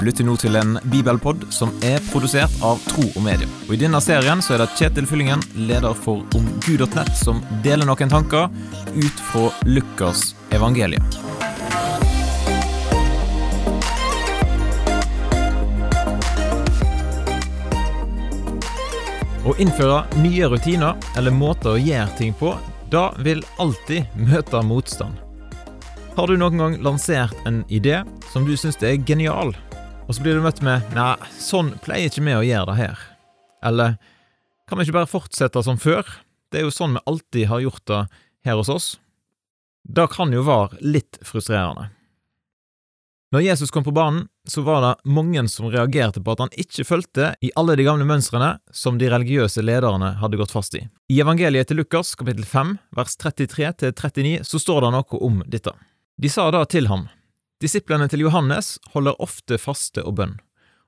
Du lytter nå til en bibelpod som er produsert av Tro og Medie. Og I denne serien så er det Kjetil Fyllingen, leder for omgud.nett, som deler noen tanker ut fra Lukas evangelium. Å innføre nye rutiner eller måter å gjøre ting på, da vil alltid møte motstand. Har du noen gang lansert en idé som du syns er genial, og så blir du møtt med 'nei, sånn pleier ikke vi å gjøre det her', eller 'kan vi ikke bare fortsette som før', det er jo sånn vi alltid har gjort det her hos oss'? Det kan jo være litt frustrerende. Når Jesus kom på banen, så var det mange som reagerte på at han ikke fulgte i alle de gamle mønstrene som de religiøse lederne hadde gått fast i. I evangeliet til Lukas kapittel 5 vers 33-39 så står det noe om dette. De sa da til ham, Disiplene til Johannes holder ofte faste og bønn,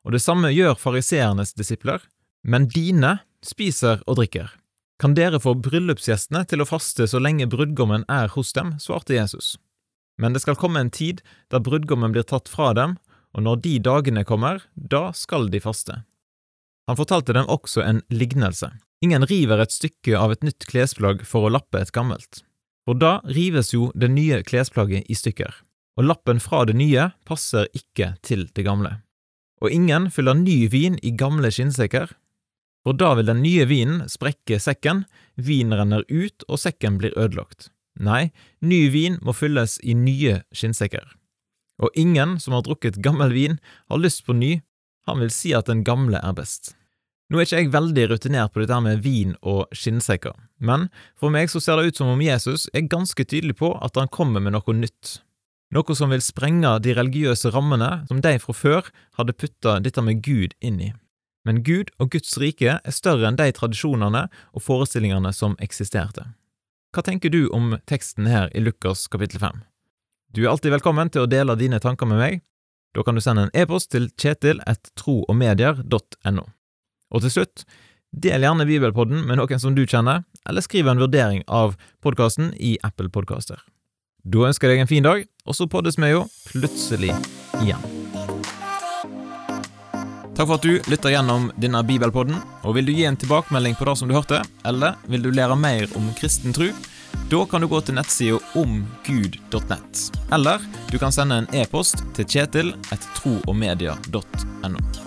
og det samme gjør fariseernes disipler, men dine spiser og drikker. Kan dere få bryllupsgjestene til å faste så lenge brudgommen er hos dem, svarte Jesus. Men det skal komme en tid da brudgommen blir tatt fra dem, og når de dagene kommer, da skal de faste. Han fortalte dem også en lignelse. Ingen river et stykke av et nytt klesplagg for å lappe et gammelt. For da rives jo det nye klesplagget i stykker, og lappen fra det nye passer ikke til det gamle. Og ingen fyller ny vin i gamle skinnsekker, for da vil den nye vinen sprekke sekken, vinen renner ut og sekken blir ødelagt. Nei, ny vin må fylles i nye skinnsekker. Og ingen som har drukket gammel vin, har lyst på ny, han vil si at den gamle er best. Nå er ikke jeg veldig rutinert på dette med vin og skinnsekker, men for meg så ser det ut som om Jesus er ganske tydelig på at han kommer med noe nytt. Noe som vil sprenge de religiøse rammene som de fra før hadde putta dette med Gud inn i. Men Gud og Guds rike er større enn de tradisjonene og forestillingene som eksisterte. Hva tenker du om teksten her i Lukas kapittel 5? Du er alltid velkommen til å dele dine tanker med meg. Da kan du sende en e-post til kjetil kjetil.troogmedier.no. Og til slutt, del gjerne Bibelpodden med noen som du kjenner, eller skriv en vurdering av podkasten i Apple Podkaster. Da ønsker jeg deg en fin dag, og så poddes vi jo plutselig igjen. Takk for at du lytter gjennom denne bibelpodden. og Vil du gi en tilbakemelding på det som du hørte, eller vil du lære mer om kristen tro, da kan du gå til nettsida omgud.nett. Eller du kan sende en e-post til kjetil etter troogmedia.no.